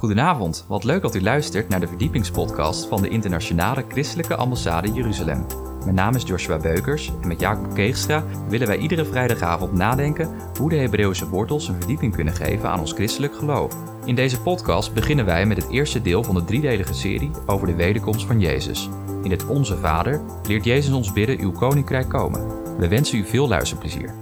Goedenavond, wat leuk dat u luistert naar de verdiepingspodcast van de Internationale Christelijke Ambassade Jeruzalem. Mijn naam is Joshua Beukers en met Jacob Keegstra willen wij iedere vrijdagavond nadenken hoe de Hebreeuwse wortels een verdieping kunnen geven aan ons christelijk geloof. In deze podcast beginnen wij met het eerste deel van de driedelige serie over de wederkomst van Jezus. In het Onze Vader leert Jezus ons bidden uw koninkrijk komen. We wensen u veel luisterplezier.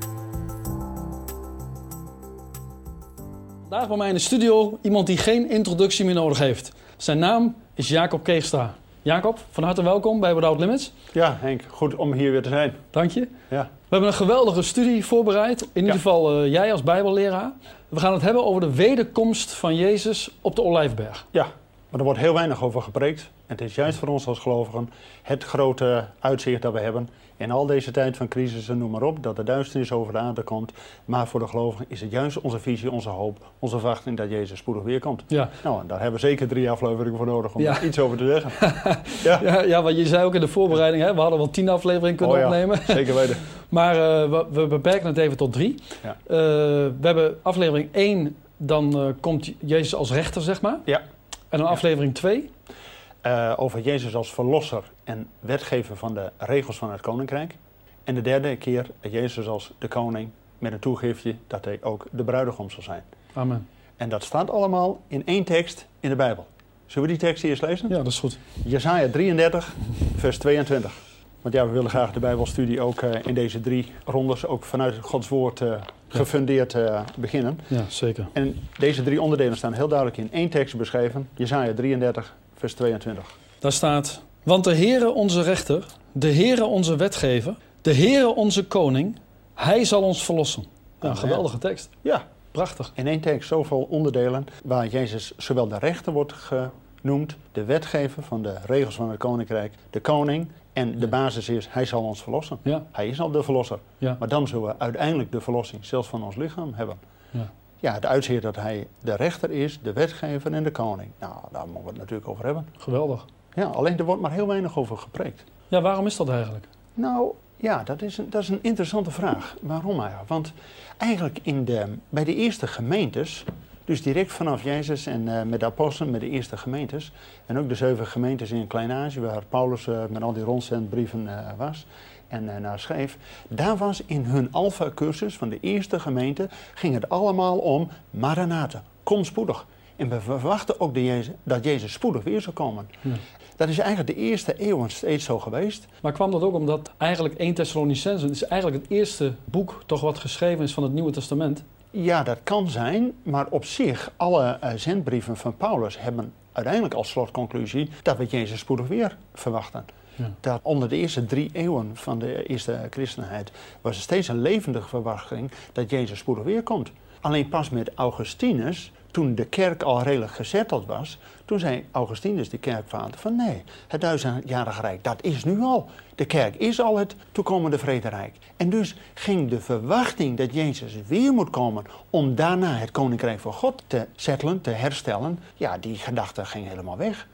Vandaag bij mij in de studio iemand die geen introductie meer nodig heeft. Zijn naam is Jacob Keegstra. Jacob, van harte welkom bij Without Limits. Ja, Henk, goed om hier weer te zijn. Dank je. Ja. We hebben een geweldige studie voorbereid. In ieder geval eh, jij als Bijbelleraar. We gaan het hebben over de wederkomst van Jezus op de Olijfberg. ja, maar er wordt heel weinig over gepreekt. En het is juist voor ons als gelovigen het grote uitzicht dat we hebben. In al deze tijd van crisis en noem maar op, dat de duisternis over de aarde komt. Maar voor de gelovigen is het juist onze visie, onze hoop, onze verwachting dat Jezus spoedig weer komt. Ja. Nou, en daar hebben we zeker drie afleveringen voor nodig om Ja. daar iets over te zeggen. ja. Ja, ja, want je zei ook in de voorbereiding, hè, we hadden wel tien afleveringen kunnen Oh ja, opnemen. Zeker weten. Maar eh, we, we beperken het even tot drie. Ja. Eh, we hebben aflevering 1, dan eh, komt Jezus als rechter, zeg maar. Ja. En dan aflevering 2. Eh, over Jezus als verlosser en wetgever van de regels van het koninkrijk. En de derde keer Jezus als de koning met een toegiftje dat hij ook de bruidegom zal zijn. Amen. En dat staat allemaal in één tekst in de Bijbel. Zullen we die tekst eerst lezen? Ja, dat is goed. Jesaja 33, vers 22. Want ja, we willen graag de Bijbelstudie ook eh, in deze drie rondes, ook vanuit Gods woord eh, gefundeerd beginnen. Ja, zeker. En deze drie onderdelen staan heel duidelijk in één tekst beschreven. Jesaja 33, vers 22. Daar staat: Want de Heere onze rechter, de Heere onze wetgever, de Heere onze koning, hij zal ons verlossen. Een geweldige tekst. Ja, Prachtig. In één tekst zoveel onderdelen waar Jezus zowel de rechter wordt genoemd, de wetgever van de regels van het koninkrijk, de koning en de basis is hij zal ons verlossen. Ja, Hij is al de verlosser. ja, Maar dan zullen we uiteindelijk de verlossing zelfs van ons lichaam hebben. ja. Ja, het uitzicht dat hij de rechter is, de wetgever en de koning. Nou, daar mogen we het natuurlijk over hebben. Geweldig. Ja, alleen er wordt maar heel weinig over gepreekt. Ja, waarom is dat eigenlijk? Nou, ja, dat is een, dat is een interessante vraag. Waarom eigenlijk? Want eigenlijk in de, bij de eerste gemeentes, dus direct vanaf Jezus en eh, met de apostelen, met de eerste gemeentes, en ook de zeven gemeentes in Klein-Azië, waar Paulus eh, met al die rondzendbrieven eh, was en eh, naar schreef, daar was in hun alfa-cursus van de eerste gemeente, ging het allemaal om Maranatha, kom spoedig. En we verwachten ook dat Jezus, dat Jezus spoedig weer zou komen. Ja. Dat is eigenlijk de eerste eeuwen steeds zo geweest. Maar kwam dat ook omdat eigenlijk 1 Thessalonicense, is eigenlijk het eerste boek toch wat geschreven is van het Nieuwe Testament? Ja, dat kan zijn, maar op zich, alle eh, zendbrieven van Paulus hebben uiteindelijk als slotconclusie dat we Jezus spoedig weer verwachten. Ja. Dat onder de eerste drie eeuwen van de eerste christenheid was er steeds een levendige verwachting dat Jezus spoedig weer komt. Alleen pas met Augustinus, toen de kerk al redelijk gezetteld was, toen zei Augustinus, de kerkvader, van nee, het duizendjarige rijk, dat is nu al. De kerk is al het toekomende vrederijk. En dus ging de verwachting dat Jezus weer moet komen om daarna het koninkrijk van God te settelen, te herstellen, ja, die gedachte ging helemaal weg.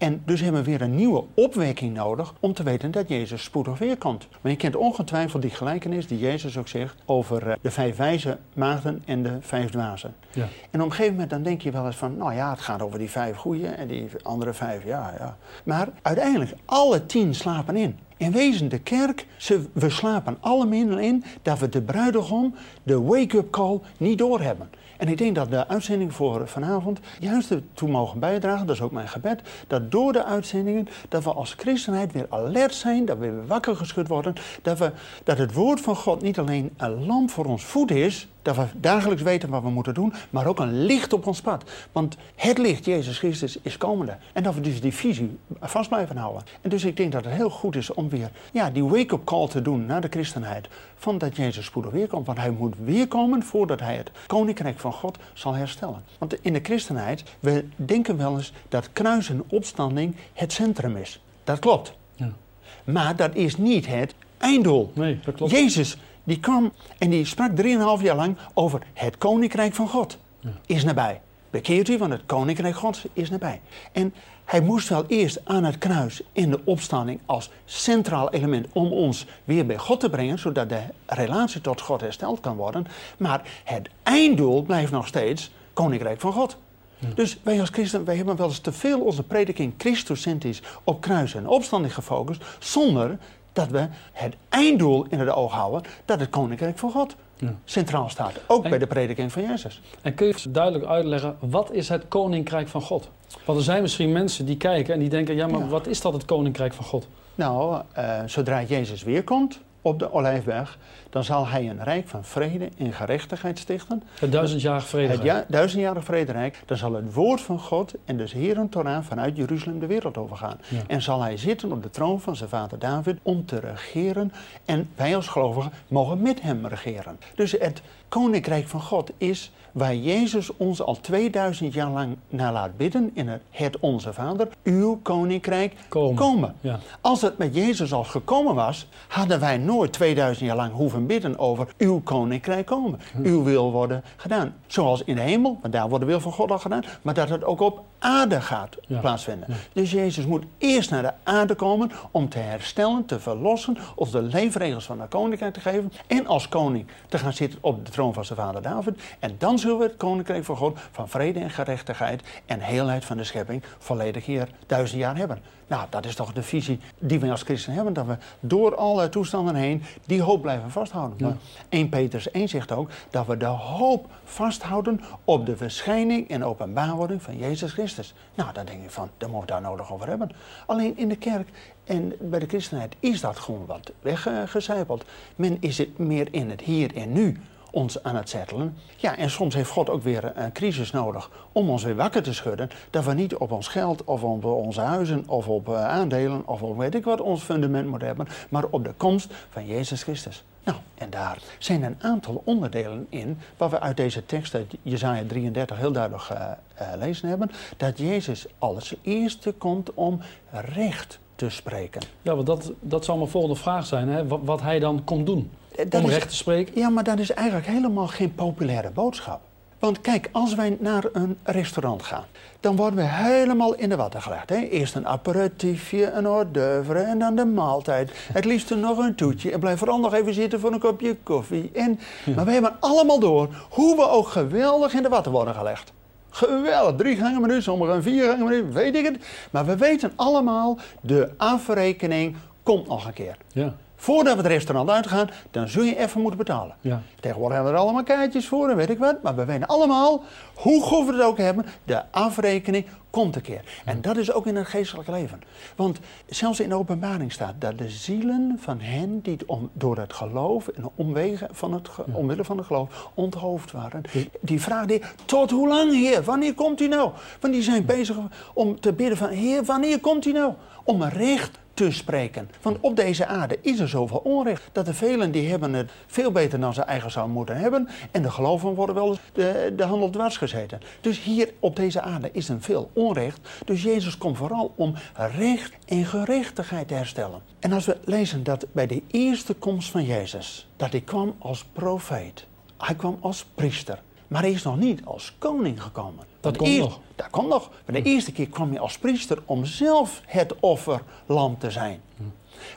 En dus hebben we weer een nieuwe opwekking nodig om te weten dat Jezus spoedig weer komt. Maar je kent ongetwijfeld die gelijkenis die Jezus ook zegt over eh, de vijf wijze maagden en de vijf dwazen. Ja. En op een gegeven moment dan denk je wel eens van, nou ja, het gaat over die vijf goeie en die andere vijf, ja, ja. Maar uiteindelijk, alle tien slapen in. In wezen, de kerk, ze, we slapen allemaal in dat we de bruidegom, de wake-up call, niet doorhebben. En ik denk dat de uitzending voor vanavond juist ertoe mogen bijdragen, dat is ook mijn gebed, dat door de uitzendingen, dat we als christenheid weer alert zijn, dat we weer wakker geschud worden, dat, we, dat het woord van God niet alleen een lamp voor ons voet is, dat we dagelijks weten wat we moeten doen, maar ook een licht op ons pad. Want het licht, Jezus Christus, is komende. En dat we dus die visie vast blijven houden. En dus ik denk dat het heel goed is om weer ja, die wake-up call te doen naar de christenheid. Van dat Jezus spoedig weer komt. Want hij moet weer komen voordat hij het koninkrijk van God zal herstellen. Want in de christenheid, we denken wel eens dat kruis en opstanding het centrum is. Dat klopt. Ja. Maar dat is niet het einddoel. Nee, dat klopt. Jezus die kwam en die sprak 3,5 jaar lang over het koninkrijk van God. Is nabij. Bekeert u, want het koninkrijk Gods is nabij. En hij moest wel eerst aan het kruis in de opstanding als centraal element om ons weer bij God te brengen, zodat de relatie tot God hersteld kan worden. Maar het einddoel blijft nog steeds koninkrijk van God. Dus wij als christen, wij hebben wel eens te veel onze prediking Christocentrisch op kruis en opstanding gefocust, zonder dat we het einddoel in het oog houden, dat het koninkrijk van God Ja. centraal staat. Ook En- bij de prediking van Jezus. En kun je duidelijk uitleggen, wat is het koninkrijk van God? Want er zijn misschien mensen die kijken en die denken, ja, maar Ja. wat is dat het koninkrijk van God? Nou, eh, zodra Jezus weer komt op de Olijfberg, dan zal hij een rijk van vrede en gerechtigheid stichten. Het duizendjarige vrede. Het ja, duizendjarig vrederijk, dan zal het woord van God en dus Heeren Torah vanuit Jeruzalem de wereld overgaan. Ja. En zal hij zitten op de troon van zijn vader David om te regeren. En wij als gelovigen mogen met hem regeren. Dus het koninkrijk van God is waar Jezus ons al 2000 jaar lang naar laat bidden in het, het Onze Vader. Uw koninkrijk Komen. komen. Ja. Als het met Jezus al gekomen was, hadden wij nooit 2000 jaar lang hoeven bidden over uw koninkrijk komen. Uw wil worden gedaan. Zoals in de hemel, want daar wordt de wil van God al gedaan, maar dat het ook op aarde gaat Ja. plaatsvinden. Ja. Dus Jezus moet eerst naar de aarde komen om te herstellen, te verlossen, ons de leefregels van het koninkrijk te geven en als koning te gaan zitten op de troon van zijn vader David. En dan zullen we het koninkrijk van God van vrede en gerechtigheid en heelheid van de schepping volledig hier duizend jaar hebben. Nou, dat is toch de visie die wij als christen hebben, dat we door alle toestanden heen die hoop blijven vasthouden. Ja. Maar 1 Petrus 1 zegt ook dat we de hoop vasthouden op de verschijning en openbaarwording van Jezus Christus. Nou, dan denk ik van, daar moeten we daar nodig over hebben. Alleen in de kerk en bij de christenheid is dat gewoon wat weggecijpeld. Men is het meer in het hier en nu ons aan het settelen. Ja, en soms heeft God ook weer een crisis nodig om ons weer wakker te schudden. Dat we niet op ons geld of op onze huizen of op eh, aandelen of op weet ik wat ons fundament moeten hebben, maar op de komst van Jezus Christus. Nou, en daar zijn een aantal onderdelen in, waar we uit deze tekst uit Jezaja 33 heel duidelijk uh, lezen hebben, dat Jezus als eerste komt om recht te spreken. Ja, want dat, dat zou mijn volgende vraag zijn, hè? Wat, wat hij dan komt doen. Dat om recht te spreken. Ja, maar dat is eigenlijk helemaal geen populaire boodschap. Want kijk, als wij naar een restaurant gaan, dan worden we helemaal in de watten gelegd. Hè? Eerst een aperitiefje, een hors d'oeuvre en dan de maaltijd. Het liefst nog een toetje en blijf vooral nog even zitten voor een kopje koffie. En, Maar we hebben allemaal door hoe we ook geweldig in de watten worden gelegd. Geweldig, drie gangen menu, sommigen vier gangen menu, weet ik het. Maar we weten allemaal, de afrekening komt nog een keer. Ja, Voordat we het restaurant uitgaan, dan zul je even moeten betalen. ja. Tegenwoordig hebben we er allemaal kaartjes voor en weet ik wat. Maar we weten allemaal, hoe goed we het ook hebben, de afrekening komt een keer. En dat is ook in het geestelijk leven. Want zelfs in de openbaring staat dat de zielen van hen die om, door het geloof en de omwegen van het, ge- omwille van het geloof onthoofd waren. Die vragen, tot hoe lang heer? Wanneer komt u nou? Want die zijn bezig om te bidden van, heer, wanneer komt u nou? Om recht te spreken. Want op deze aarde is er zoveel onrecht dat er velen die hebben het veel beter dan ze eigen zouden moeten hebben. En de geloven worden wel eens de, de handel dwars gezeten. Dus hier op deze aarde is er veel onrecht. Dus Jezus komt vooral om recht en gerechtigheid te herstellen. En als we lezen dat bij de eerste komst van Jezus, dat hij kwam als profeet. Hij kwam als priester. Maar hij is nog niet als koning gekomen. Dat komt eerst- nog. dat komt nog. Maar de eerste keer kwam hij als priester om zelf het offerlam te zijn.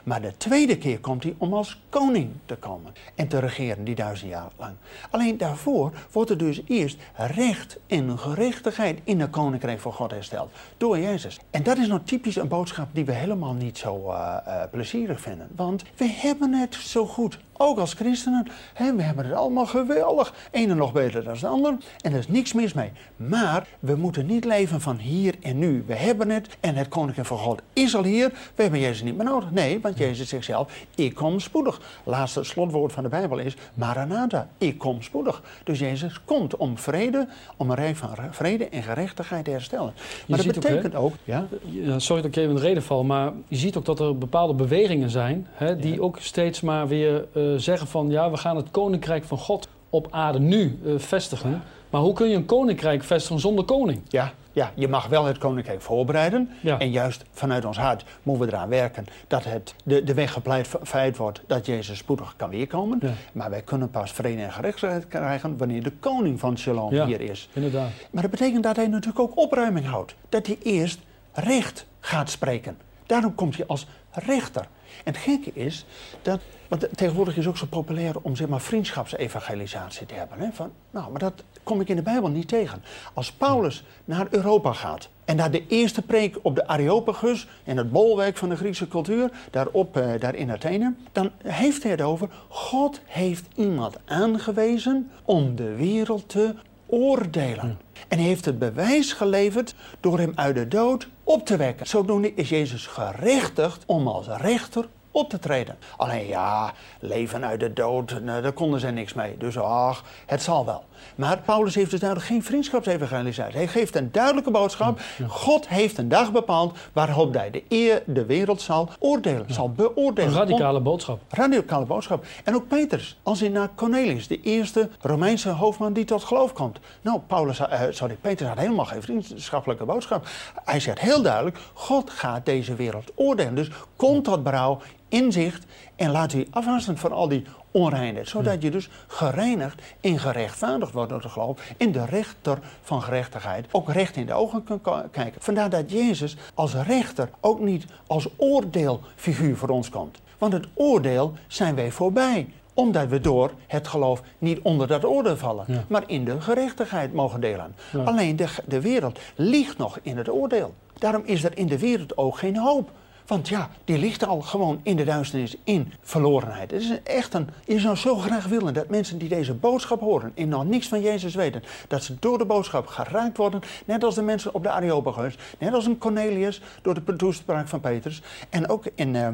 Maar de tweede keer komt hij om als koning te komen en te regeren die duizend jaar lang. Alleen daarvoor wordt er dus eerst recht en gerechtigheid in het koninkrijk van God hersteld door Jezus. En dat is nou typisch een boodschap die we helemaal niet zo eh, eh, plezierig vinden. Want we hebben het zo goed. Ook als christenen, hè, we hebben het allemaal geweldig. Ene nog beter dan de ander. En er is niks mis mee. Maar we moeten niet leven van hier en nu. We hebben het en het koninkrijk van God is al hier. We hebben Jezus niet meer nodig. Nee, want Jezus zegt zelf, ik kom spoedig. Laatste slotwoord van de Bijbel is, Maranatha, ik kom spoedig. Dus Jezus komt om vrede, om een rijk van re- vrede en gerechtigheid te herstellen. Maar dat betekent ook, ja, Ja, sorry dat ik even in de reden val, maar je ziet ook dat er bepaalde bewegingen zijn hè, die Ja. ook steeds maar weer eh, zeggen van ja, we gaan het koninkrijk van God op aarde nu eh, vestigen. Maar hoe kun je een koninkrijk vestigen zonder koning? Ja, ja, je mag wel het koninkrijk voorbereiden. Ja. En juist vanuit ons hart moeten we eraan werken dat het, de, de weg gepleit wordt dat Jezus spoedig kan weerkomen. Ja. Maar wij kunnen pas vrede en gerechtigheid krijgen wanneer de koning van Shalom Ja. hier is. Inderdaad. Maar dat betekent dat hij natuurlijk ook opruiming houdt. Dat hij eerst recht gaat spreken. Daarom komt hij als rechter. En het gekke is dat, want tegenwoordig is het ook zo populair om zeg maar vriendschapsevangelisatie te hebben. Hè? Van, nou, maar dat kom ik in de Bijbel niet tegen. Als Paulus naar Europa gaat en naar de eerste preek op de Areopagus, in het bolwerk van de Griekse cultuur, daarop, eh, daar in Athene, dan heeft hij het over, God heeft iemand aangewezen om de wereld te oordelen. En hij heeft het bewijs geleverd door hem uit de dood op te wekken. Zodoende is Jezus gerechtigd om als rechter op te treden. Alleen ja, leven uit de dood, daar konden ze niks mee. Dus ach, het zal wel. Maar Paulus heeft dus duidelijk geen vriendschapsevangelisatie. Hij geeft een duidelijke boodschap. God heeft een dag bepaald waarop hij de, eer, de wereld zal oordelen, zal beoordelen. Een radicale boodschap. Radicale boodschap. En ook Petrus, als hij naar Cornelius, de eerste Romeinse hoofdman die tot geloof komt. Nou, Paulus, uh, sorry, Petrus had helemaal geen vriendschappelijke boodschap. Hij zegt heel duidelijk, God gaat deze wereld oordelen. Dus kom tot berouw, inzicht en laat u afhasten van al die onreinheid. Zodat je dus gereinigd en gerechtvaardigd wordt door de geloof. En de rechter van gerechtigheid ook recht in de ogen kan kijken. Vandaar dat Jezus als rechter ook niet als oordeelfiguur voor ons komt. Want het oordeel zijn wij voorbij omdat we door het geloof niet onder dat oordeel vallen, maar in de gerechtigheid mogen delen. Alleen de, de wereld ligt nog in het oordeel. Daarom is er in de wereld ook geen hoop. Want ja, die ligt al gewoon in de duisternis, in verlorenheid. Het is echt een. Je zou zo graag willen dat mensen die deze boodschap horen en nog niks van Jezus weten, dat ze door de boodschap geraakt worden, net als de mensen op de Areopagus, net als een Cornelius door de toespraak van Petrus. En ook in uh,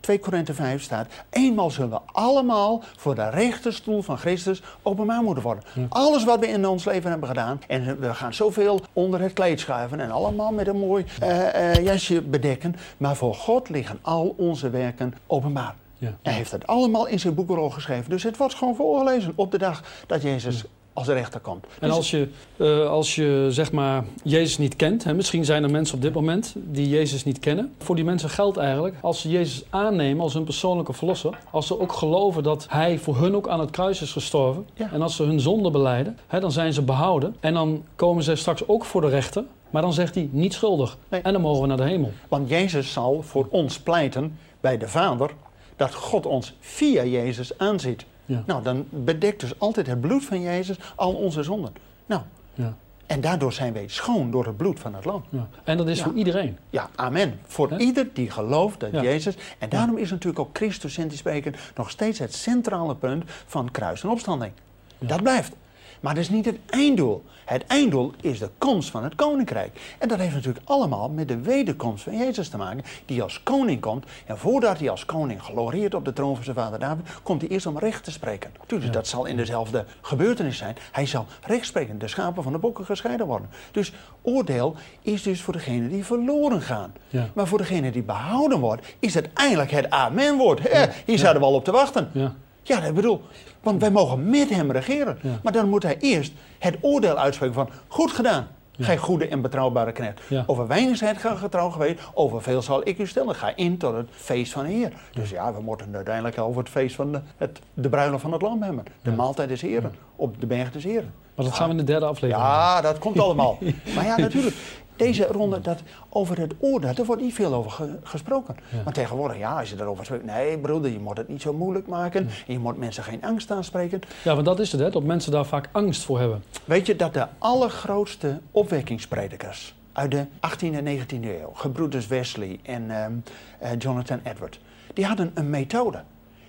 2 Korinthe 5 staat: eenmaal zullen we allemaal voor de rechterstoel van Christus openbaar moeten worden. Alles wat we in ons leven hebben gedaan, en we gaan zoveel onder het kleed schuiven en allemaal met een mooi uh, uh, jasje bedekken, maar voor God liggen al onze werken openbaar. Ja. Hij heeft het allemaal in zijn boekenrol geschreven. Dus het wordt gewoon voorgelezen op de dag dat Jezus als rechter komt. En Dus- als je, eh, als je zeg maar Jezus niet kent, hè, misschien zijn er mensen op dit moment die Jezus niet kennen. Voor die mensen geldt eigenlijk, als ze Jezus aannemen als hun persoonlijke verlosser, als ze ook geloven dat Hij voor hun ook aan het kruis is gestorven, Ja. en als ze hun zonde beleiden, hè, dan zijn ze behouden. En dan komen ze straks ook voor de rechter, maar dan zegt hij niet schuldig. Nee. En dan mogen we naar de hemel. Want Jezus zal voor ons pleiten bij de Vader dat God ons via Jezus aanziet. Ja. Nou, dan bedekt dus altijd het bloed van Jezus al onze zonden. Nou, Ja. en daardoor zijn wij schoon door het bloed van het lam. Ja. En dat is voor iedereen. Ja, amen. Voor ieder die gelooft dat. Jezus. En daarom is natuurlijk ook Christus in te spreken nog steeds het centrale punt van kruis en opstanding. Dat blijft. Maar dat is niet het einddoel. Het einddoel is de komst van het koninkrijk. En dat heeft natuurlijk allemaal met de wederkomst van Jezus te maken, die als koning komt. En voordat hij als koning glorieert op de troon van zijn vader David, komt hij eerst om recht te spreken. Tuurlijk, dat zal in dezelfde gebeurtenis zijn. Hij zal recht spreken, de schapen van de bokken gescheiden worden. Dus oordeel is dus voor degene die verloren gaan. Ja. Maar voor degene die behouden wordt, is het eindelijk het amenwoord. Hier zouden we al op te wachten. Ja. Ja, dat bedoel, want wij mogen met hem regeren. Ja. Maar dan moet hij eerst het oordeel uitspreken van, goed gedaan. Gij goede en betrouwbare knecht. Ja. Over weinig zijt gij getrouw geweest, over veel zal ik u stellen. Ga in tot het feest van de Heer. Dus ja, we moeten uiteindelijk over het feest van de, het, de bruiloft van het lam hebben. De maaltijd des Heren, op de berg des Heren. Maar dat gaan we in de derde aflevering Ja, dat komt allemaal. maar ja, natuurlijk. Deze ronde, dat, over het oordeel, daar wordt niet veel over ge- gesproken. Ja. Maar tegenwoordig, ja, als je daarover spreekt. Nee, broeder, je moet het niet zo moeilijk maken. En je moet mensen geen angst aanspreken. Ja, want dat is het, hè, dat mensen daar vaak angst voor hebben. Weet je dat de allergrootste opwekkingspredikers uit de 18e en 19e eeuw, gebroeders Wesley en ehm, eh, Jonathan Edward, die hadden een methode.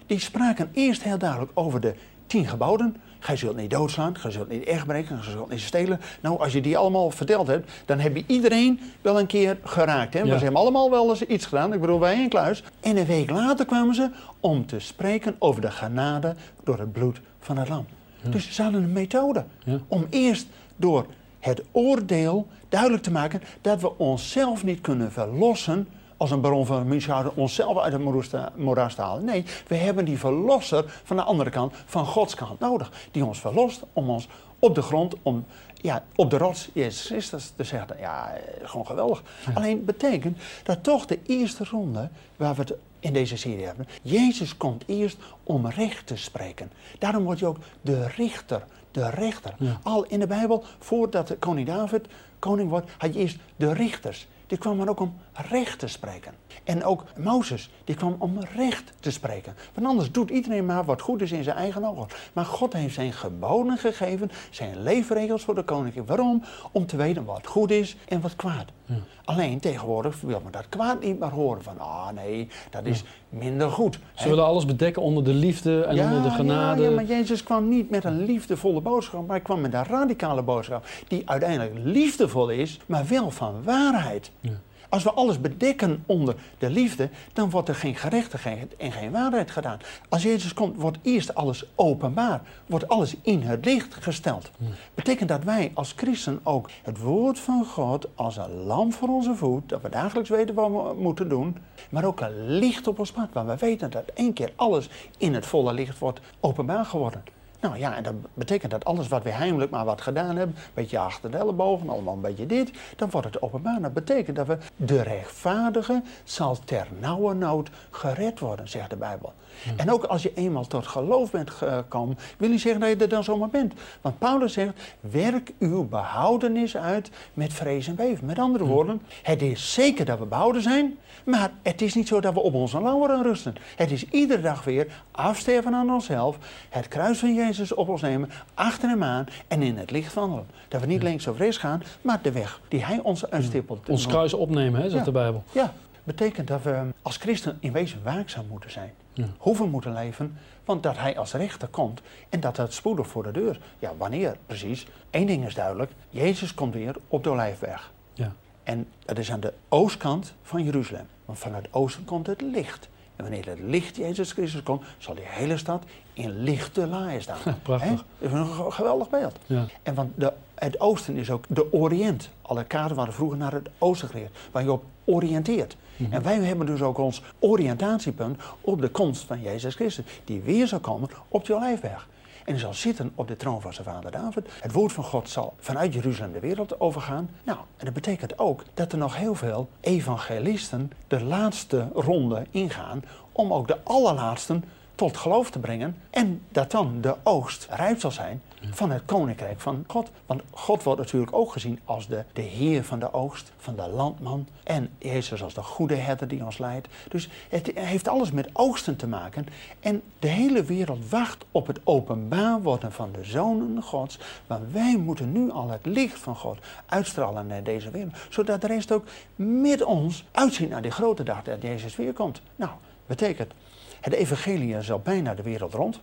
Die spraken eerst heel duidelijk over de tien geboden. Gij zult niet doodslaan, gij zult niet echt breken, gij zult niet stelen. Nou, als je die allemaal verteld hebt, dan heb je iedereen wel een keer geraakt. Hè? Ja. Want ze hebben allemaal wel eens iets gedaan. Ik bedoel, wij in Kluis. En een week later kwamen ze om te spreken over de genade door het bloed van het lam. Dus ze hadden een methode Ja. om eerst door het oordeel duidelijk te maken dat we onszelf niet kunnen verlossen als een baron van Münchhausen onszelf uit het moeras te- halen. Nee, we hebben die verlosser van de andere kant, van Gods kant nodig. Die ons verlost om ons op de grond, om, ja, op de rots, Jezus Christus, te zeggen. Ja, eh, gewoon geweldig. Alleen betekent dat toch de eerste ronde, waar we het in deze serie hebben, Jezus komt eerst om recht te spreken. Daarom wordt hij ook de richter, de rechter. Ja. Al in de Bijbel, voordat koning David koning wordt, had je eerst de richters. die kwam ook om recht te spreken. En ook Mozes, die kwam om recht te spreken. Want anders doet iedereen maar wat goed is in zijn eigen ogen. Maar God heeft zijn geboden gegeven, zijn leefregels voor de koning. Waarom? Om te weten wat goed is en wat kwaad. Ja. Alleen tegenwoordig wil men dat kwaad niet meer horen. Van, ah nee, dat is minder goed. Ze willen alles bedekken onder de liefde en onder de genade. Ja, ja, maar Jezus kwam niet met een liefdevolle boodschap, maar hij kwam met een radicale boodschap. Die uiteindelijk liefdevol is, maar wel van waarheid. Ja. Als we alles bedekken onder de liefde, dan wordt er geen gerechtigheid en geen waarheid gedaan. Als Jezus komt, wordt eerst alles openbaar, wordt alles in het licht gesteld. Betekent dat wij als christen ook het woord van God als een lamp voor onze voet, dat we dagelijks weten wat we moeten doen, maar ook een licht op ons pad, waar we weten dat één keer alles in het volle licht wordt openbaar geworden. Nou ja, en dat betekent dat alles wat we heimelijk maar wat gedaan hebben, een beetje achter de ellebogen, allemaal een beetje dit, dan wordt het openbaar. Dat betekent dat we de rechtvaardige zal ter nauwe nood gered worden, zegt de Bijbel. En ook als je eenmaal tot geloof bent gekomen, wil niet zeggen dat je er dan zomaar bent. Want Paulus zegt, werk uw behoudenis uit met vrees en beven. Met andere woorden, het is zeker dat we behouden zijn, maar het is niet zo dat we op onze lauweren rusten. Het is iedere dag weer afsterven aan onszelf, het kruis van Jezus op ons nemen, achter hem aan en in het licht wandelen. Dat we niet links of rechts gaan, maar de weg die hij ons uitstippelt. Ons kruis opnemen, hè, zegt de Bijbel. Ja, betekent dat we als christen in wezen waakzaam moeten zijn. Hoe we moeten leven, want dat hij als rechter komt en dat het spoedig voor de deur. Ja, wanneer precies? Eén ding is duidelijk, Jezus komt weer op de Olijfberg. Ja. En dat is aan de oostkant van Jeruzalem. Want vanuit oosten komt het licht. En wanneer het licht Jezus Christus komt, zal die hele stad in lichte laaien staan. prachtig. Dat is een geweldig beeld. Ja. En want de, het oosten is ook de Oriënt. Alle kaarten waren vroeger naar het oosten gericht, waar je op oriënteert. Mhm. En wij hebben dus ook ons oriëntatiepunt op de komst van Jezus Christus, die weer zal komen op de Olijfberg. En zal zitten op de troon van zijn vader David. Het woord van God zal vanuit Jeruzalem de wereld overgaan. Nou, en dat betekent ook dat er nog heel veel evangelisten de laatste ronde ingaan om ook de allerlaatsten tot geloof te brengen. En dat dan de oogst rijp zal zijn van het koninkrijk van God. Want God wordt natuurlijk ook gezien als de, de heer van de oogst, van de landman. En Jezus als de goede herder die ons leidt. Dus het heeft alles met oogsten te maken. En de hele wereld wacht op het openbaar worden van de zonen Gods. Maar wij moeten nu al het licht van God uitstralen naar deze wereld. Zodat de rest ook met ons uitzien naar die grote dag dat Jezus weer komt. Nou, betekent, het evangelie zal bijna de wereld rond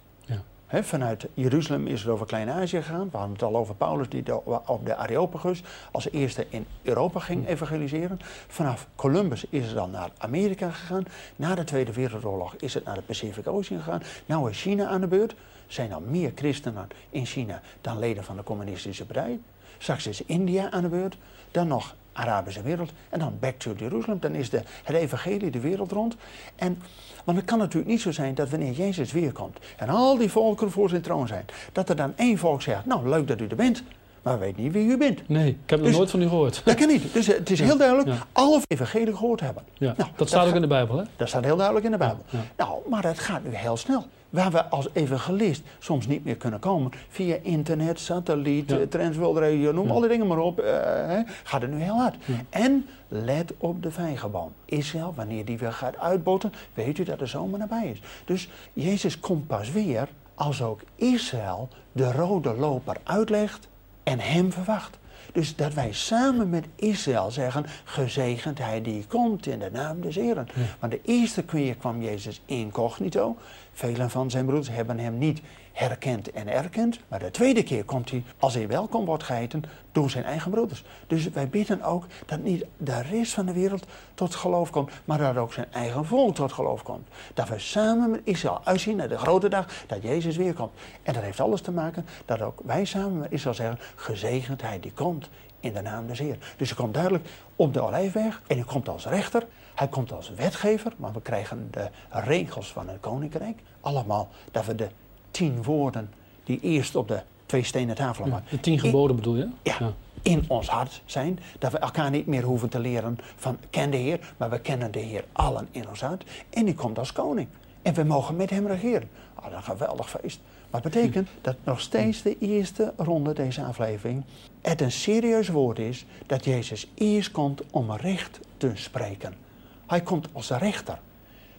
vanuit Jeruzalem is het over Klein-Azië gegaan. We hadden het al over Paulus die op de Areopagus als eerste in Europa ging evangeliseren. Vanaf Columbus is het dan naar Amerika gegaan. Na de Tweede Wereldoorlog is het naar de Pacific Ocean gegaan. Nu is China aan de beurt. Er zijn al meer christenen in China dan leden van de communistische partij. Straks is India aan de beurt. Dan nog Arabische wereld. En dan back to Jerusalem. Dan is de, het evangelie de wereld rond. En, want het kan natuurlijk niet zo zijn dat wanneer Jezus weer komt en al die volkeren voor zijn troon zijn, dat er dan één volk zegt, nou leuk dat u er bent, maar weet niet wie u bent. Nee, ik heb er dus nooit van u gehoord. Dat kan niet. Dus het is heel duidelijk, ja. alle evangelie gehoord hebben. Ja. Nou, dat, staat ook in de Bijbel, hè? Dat staat heel duidelijk in de Bijbel. Nou, maar het gaat nu heel snel waar we als evangelist soms niet meer kunnen komen. Via internet, satelliet, ja. Transworld Radio, noem alle dingen maar op. Uh, hè, gaat het nu heel hard. En let op de vijgenboom. Israël, wanneer die weer gaat uitbotten, weet u dat de zomer nabij is. Dus Jezus komt pas weer als ook Israël de rode loper uitlegt en hem verwacht. Dus dat wij samen met Israël zeggen, gezegend hij die komt in de naam des Heren. Want de eerste keer kwam Jezus incognito. Velen van zijn broeders hebben hem niet herkend en erkend. Maar de tweede keer komt hij, als hij welkom wordt geheten, door zijn eigen broeders. Dus wij bidden ook dat niet de rest van de wereld tot geloof komt, maar dat ook zijn eigen volk tot geloof komt. Dat we samen met Israël uitzien naar de grote dag dat Jezus weer komt. En dat heeft alles te maken dat ook wij samen met Israël zeggen, gezegend hij die komt in de naam des Heer. Dus hij komt duidelijk op de Olijfberg en hij komt als rechter. Hij komt als wetgever, maar we krijgen de regels van het koninkrijk. Allemaal dat we de tien woorden die eerst op de twee stenen tafelen waren. de tien geboden bedoel je? Ja, ja, in ons hart zijn. Dat we elkaar niet meer hoeven te leren van ken de Heer, maar we kennen de Heer allen in ons hart. En die komt als koning. En we mogen met hem regeren. Oh, dat is een geweldig feest. Wat betekent dat nog steeds de eerste ronde deze aflevering het een serieus woord is dat Jezus eerst komt om recht te spreken. Hij komt als rechter.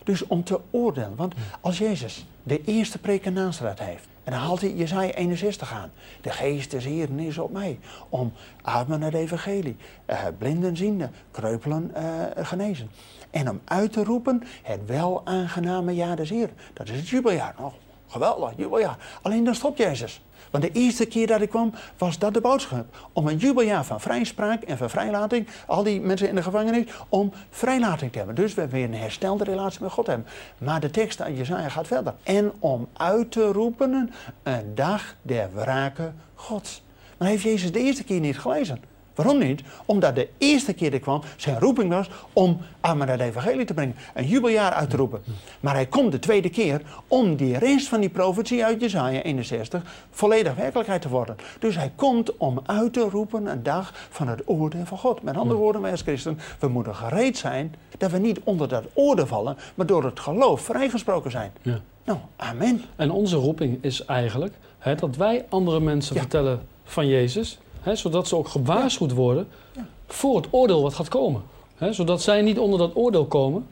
Dus om te oordelen. Want als Jezus de eerste preek in Nazareth heeft. En dan haalt hij Jezaja 61 aan. De geest des Heeren is op mij. Om ademen naar het evangelie. Uh, blinden ziende. Kreupelen uh, genezen. En om uit te roepen het wel aangename jaar des Heeren. Dat is het jubeljaar. Oh, geweldig, jubeljaar. Alleen dan stopt Jezus. Want de eerste keer dat ik kwam, was dat de boodschap. Om een jubeljaar van vrijspraak en van vrijlating, al die mensen in de gevangenis, om vrijlating te hebben. Dus we weer een herstelde relatie met God hebben. Maar de tekst aan Jezaja gaat verder. En om uit te roepen een dag der wraken Gods. Maar heeft Jezus de eerste keer niet gelezen. Waarom niet? Omdat de eerste keer dat kwam zijn roeping was om aan het evangelie te brengen. Een jubeljaar uit te roepen. Maar hij komt de tweede keer om die rest van die profetie uit Jezaja 61 volledig werkelijkheid te worden. Dus hij komt om uit te roepen een dag van het oordeel van God. Met andere woorden, wij als christen, we moeten gereed zijn dat we niet onder dat oordeel vallen, maar door het geloof vrijgesproken zijn. Ja. Nou, amen. En onze roeping is eigenlijk hè, dat wij andere mensen vertellen van Jezus zodat ze ook gewaarschuwd worden voor het oordeel wat gaat komen. zodat zij niet onder dat oordeel komen.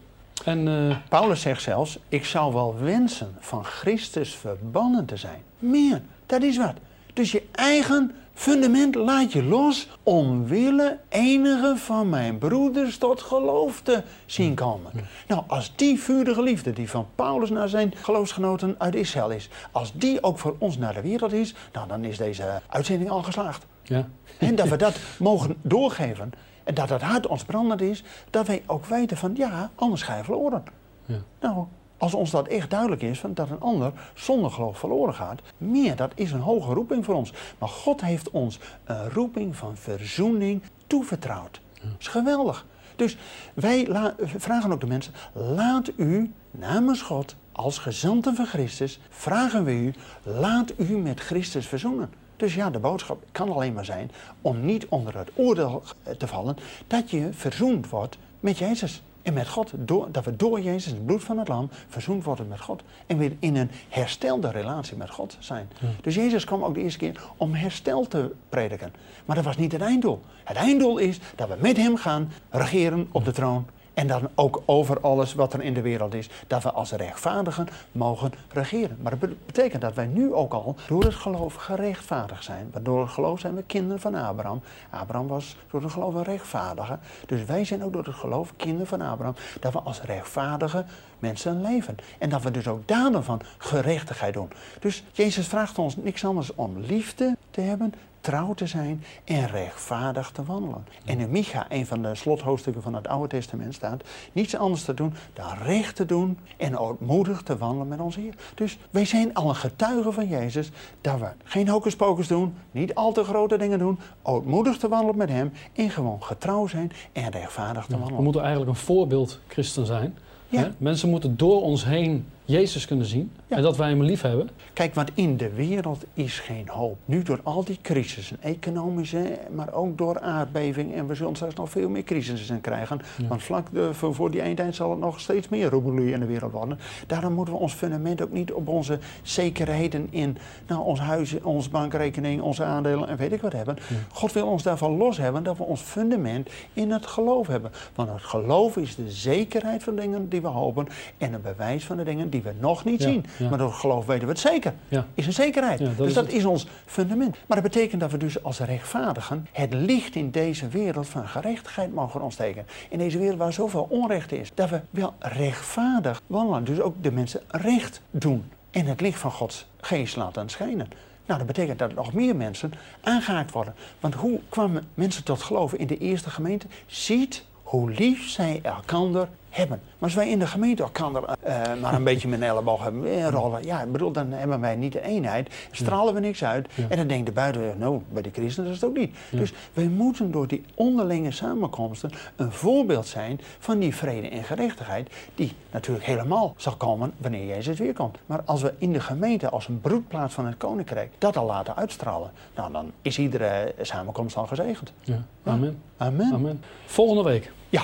En, uh... Paulus zegt zelfs, ik zou wel wensen van Christus verbannen te zijn. Meer, dat is wat. Dus je eigen fundament laat je los omwille enige van mijn broeders tot geloof te zien komen. Nou, als die vurige liefde die van Paulus naar zijn geloofsgenoten uit Israël is, als die ook voor ons naar de wereld is, nou, dan is deze uitzending al geslaagd. Ja. En dat we dat mogen doorgeven. En dat het hart ons brandend is. Dat wij ook weten van ja, anders ga je verloren. Ja. Nou, als ons dat echt duidelijk is, van dat een ander zonder geloof verloren gaat, meer, dat is een hoge roeping voor ons. Maar God heeft ons een roeping van verzoening toevertrouwd. Dat is geweldig. Dus wij vragen ook de mensen, laat u namens God als gezanten van Christus, vragen we u, laat u met Christus verzoenen. Dus ja, de boodschap kan alleen maar zijn om niet onder het oordeel te vallen dat je verzoend wordt met Jezus. En met God, door, dat we door Jezus, het bloed van het lam, verzoend worden met God. En weer in een herstelde relatie met God zijn. Dus Jezus kwam ook de eerste keer om herstel te prediken. Maar dat was niet het einddoel. Het einddoel is dat we met hem gaan regeren op de troon en dan ook over alles wat er in de wereld is, dat we als rechtvaardigen mogen regeren. Maar dat betekent dat wij nu ook al door het geloof gerechtvaardigd zijn. Want door het geloof zijn we kinderen van Abraham. Abraham was door het geloof een rechtvaardige. Dus wij zijn ook door het geloof kinderen van Abraham. Dat we als rechtvaardige mensen leven. En dat we dus ook daden van gerechtigheid doen. Dus Jezus vraagt ons niks anders om liefde te hebben, trouw te zijn en rechtvaardig te wandelen. En in Micha, een van de slothoofdstukken van het Oude Testament, staat niets anders te doen dan recht te doen en ootmoedig te wandelen met ons Heer. Dus wij zijn al een getuige van Jezus dat we geen hocus doen, niet al te grote dingen doen, ootmoedig te wandelen met Hem en gewoon getrouw zijn en rechtvaardig te wandelen. we moeten eigenlijk een voorbeeld christen zijn. Ja. Mensen moeten door ons heen Jezus kunnen zien en dat wij hem lief hebben. Kijk, want in de wereld is geen hoop. Nu door al die crisissen, economische, maar ook door aardbeving. En we zullen straks nog veel meer crisissen krijgen. Want vlak voor, voor die eindtijd zal het nog steeds meer roebelie in de wereld worden. Daarom moeten we ons fundament ook niet op onze zekerheden in nou, ons huis, onze bankrekening, onze aandelen en weet ik wat hebben. God wil ons daarvan los hebben dat we ons fundament in het geloof hebben. Want het geloof is de zekerheid van dingen die we hopen en een bewijs van de dingen die we nog niet zien. Maar door geloof weten we het zeker. Is een zekerheid. dus dat is ons fundament. Maar dat betekent dat we dus als rechtvaardigen het licht in deze wereld van gerechtigheid mogen ontsteken. In deze wereld waar zoveel onrecht is. Dat we wel rechtvaardig wandelen. Dus ook de mensen recht doen. En het licht van Gods geest laten schijnen. Nou, dat betekent dat nog meer mensen aangehaakt worden. Want hoe kwamen mensen tot geloven in de eerste gemeente? Ziet hoe lief zij elkander hebben. Maar als wij in de gemeente elkaar uh, maar een beetje met een elleboog hebben eh, rollen, ja, ik bedoel, dan hebben wij niet de eenheid, stralen we niks uit. En dan denkt de buiten, nou, bij de christenen is het ook niet. Dus wij moeten door die onderlinge samenkomsten een voorbeeld zijn van die vrede en gerechtigheid, die natuurlijk helemaal zal komen wanneer Jezus weer komt. Maar als we in de gemeente als een broedplaats van het koninkrijk dat al laten uitstralen, nou, dan is iedere samenkomst al gezegend. Ja. Amen. Amen. Amen. Volgende week. Ja.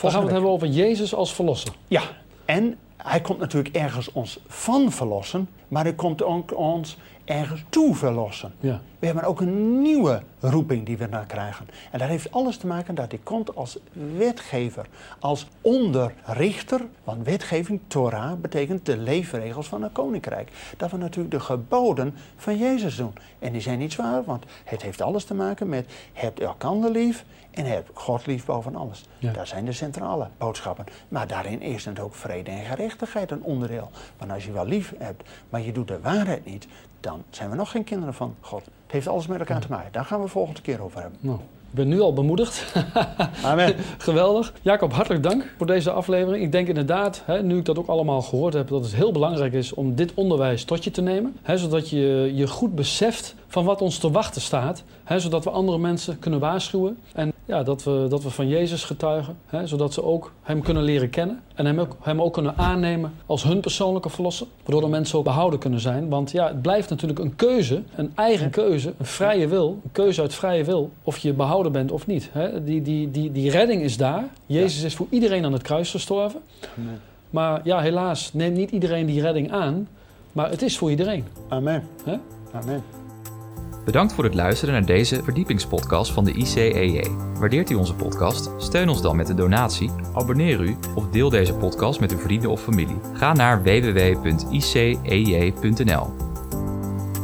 Dan gaan we het hebben over Jezus als verlosser. Ja, en hij komt natuurlijk ergens ons van verlossen, maar hij komt ook ons ergens toe verlossen. Ja. We hebben ook een nieuwe roeping die we dan krijgen. En dat heeft alles te maken dat hij komt als wetgever, als onderrichter. Want wetgeving, Torah, betekent de leefregels van een koninkrijk. Dat we natuurlijk de geboden van Jezus doen. En die zijn niet zwaar, want het heeft alles te maken met hebt elkander lief en heb God lief boven alles. Ja. Dat zijn de centrale boodschappen. Maar daarin is natuurlijk ook vrede en gerechtigheid een onderdeel. Want als je wel lief hebt, maar je doet de waarheid niet, dan zijn we nog geen kinderen van God. Het heeft alles met elkaar te maken. Daar gaan we volgende keer over hebben. Nou, ik ben nu al bemoedigd. Amen. Geweldig. Jacob, hartelijk dank voor deze aflevering. Ik denk inderdaad, hè, nu ik dat ook allemaal gehoord heb, dat het heel belangrijk is om dit onderwijs tot je te nemen. Hè, zodat je je goed beseft van wat ons te wachten staat. Hè, zodat we andere mensen kunnen waarschuwen. En ja, dat, we, dat we van Jezus getuigen. Hè, zodat ze ook Hem kunnen leren kennen. En hem ook, hem ook kunnen aannemen als hun persoonlijke verlosser. Waardoor de mensen ook behouden kunnen zijn. Want ja, het blijft natuurlijk een keuze. Een eigen keuze. Een vrije wil. Een keuze uit vrije wil. Of je behouden bent of niet. Hè. Die, die, die, die redding is daar. Jezus is voor iedereen aan het kruis gestorven. Amen. Maar ja, helaas neemt niet iedereen die redding aan. Maar het is voor iedereen. Amen. Amen. Bedankt voor het luisteren naar deze verdiepingspodcast van de ICEJ. Waardeert u onze podcast? Steun ons dan met een donatie, abonneer u of deel deze podcast met uw vrienden of familie. Ga naar www.icej.nl.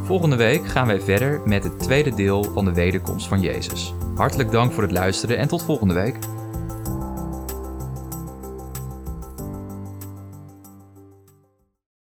Volgende week gaan wij verder met het tweede deel van de wederkomst van Jezus. Hartelijk dank voor het luisteren en tot volgende week.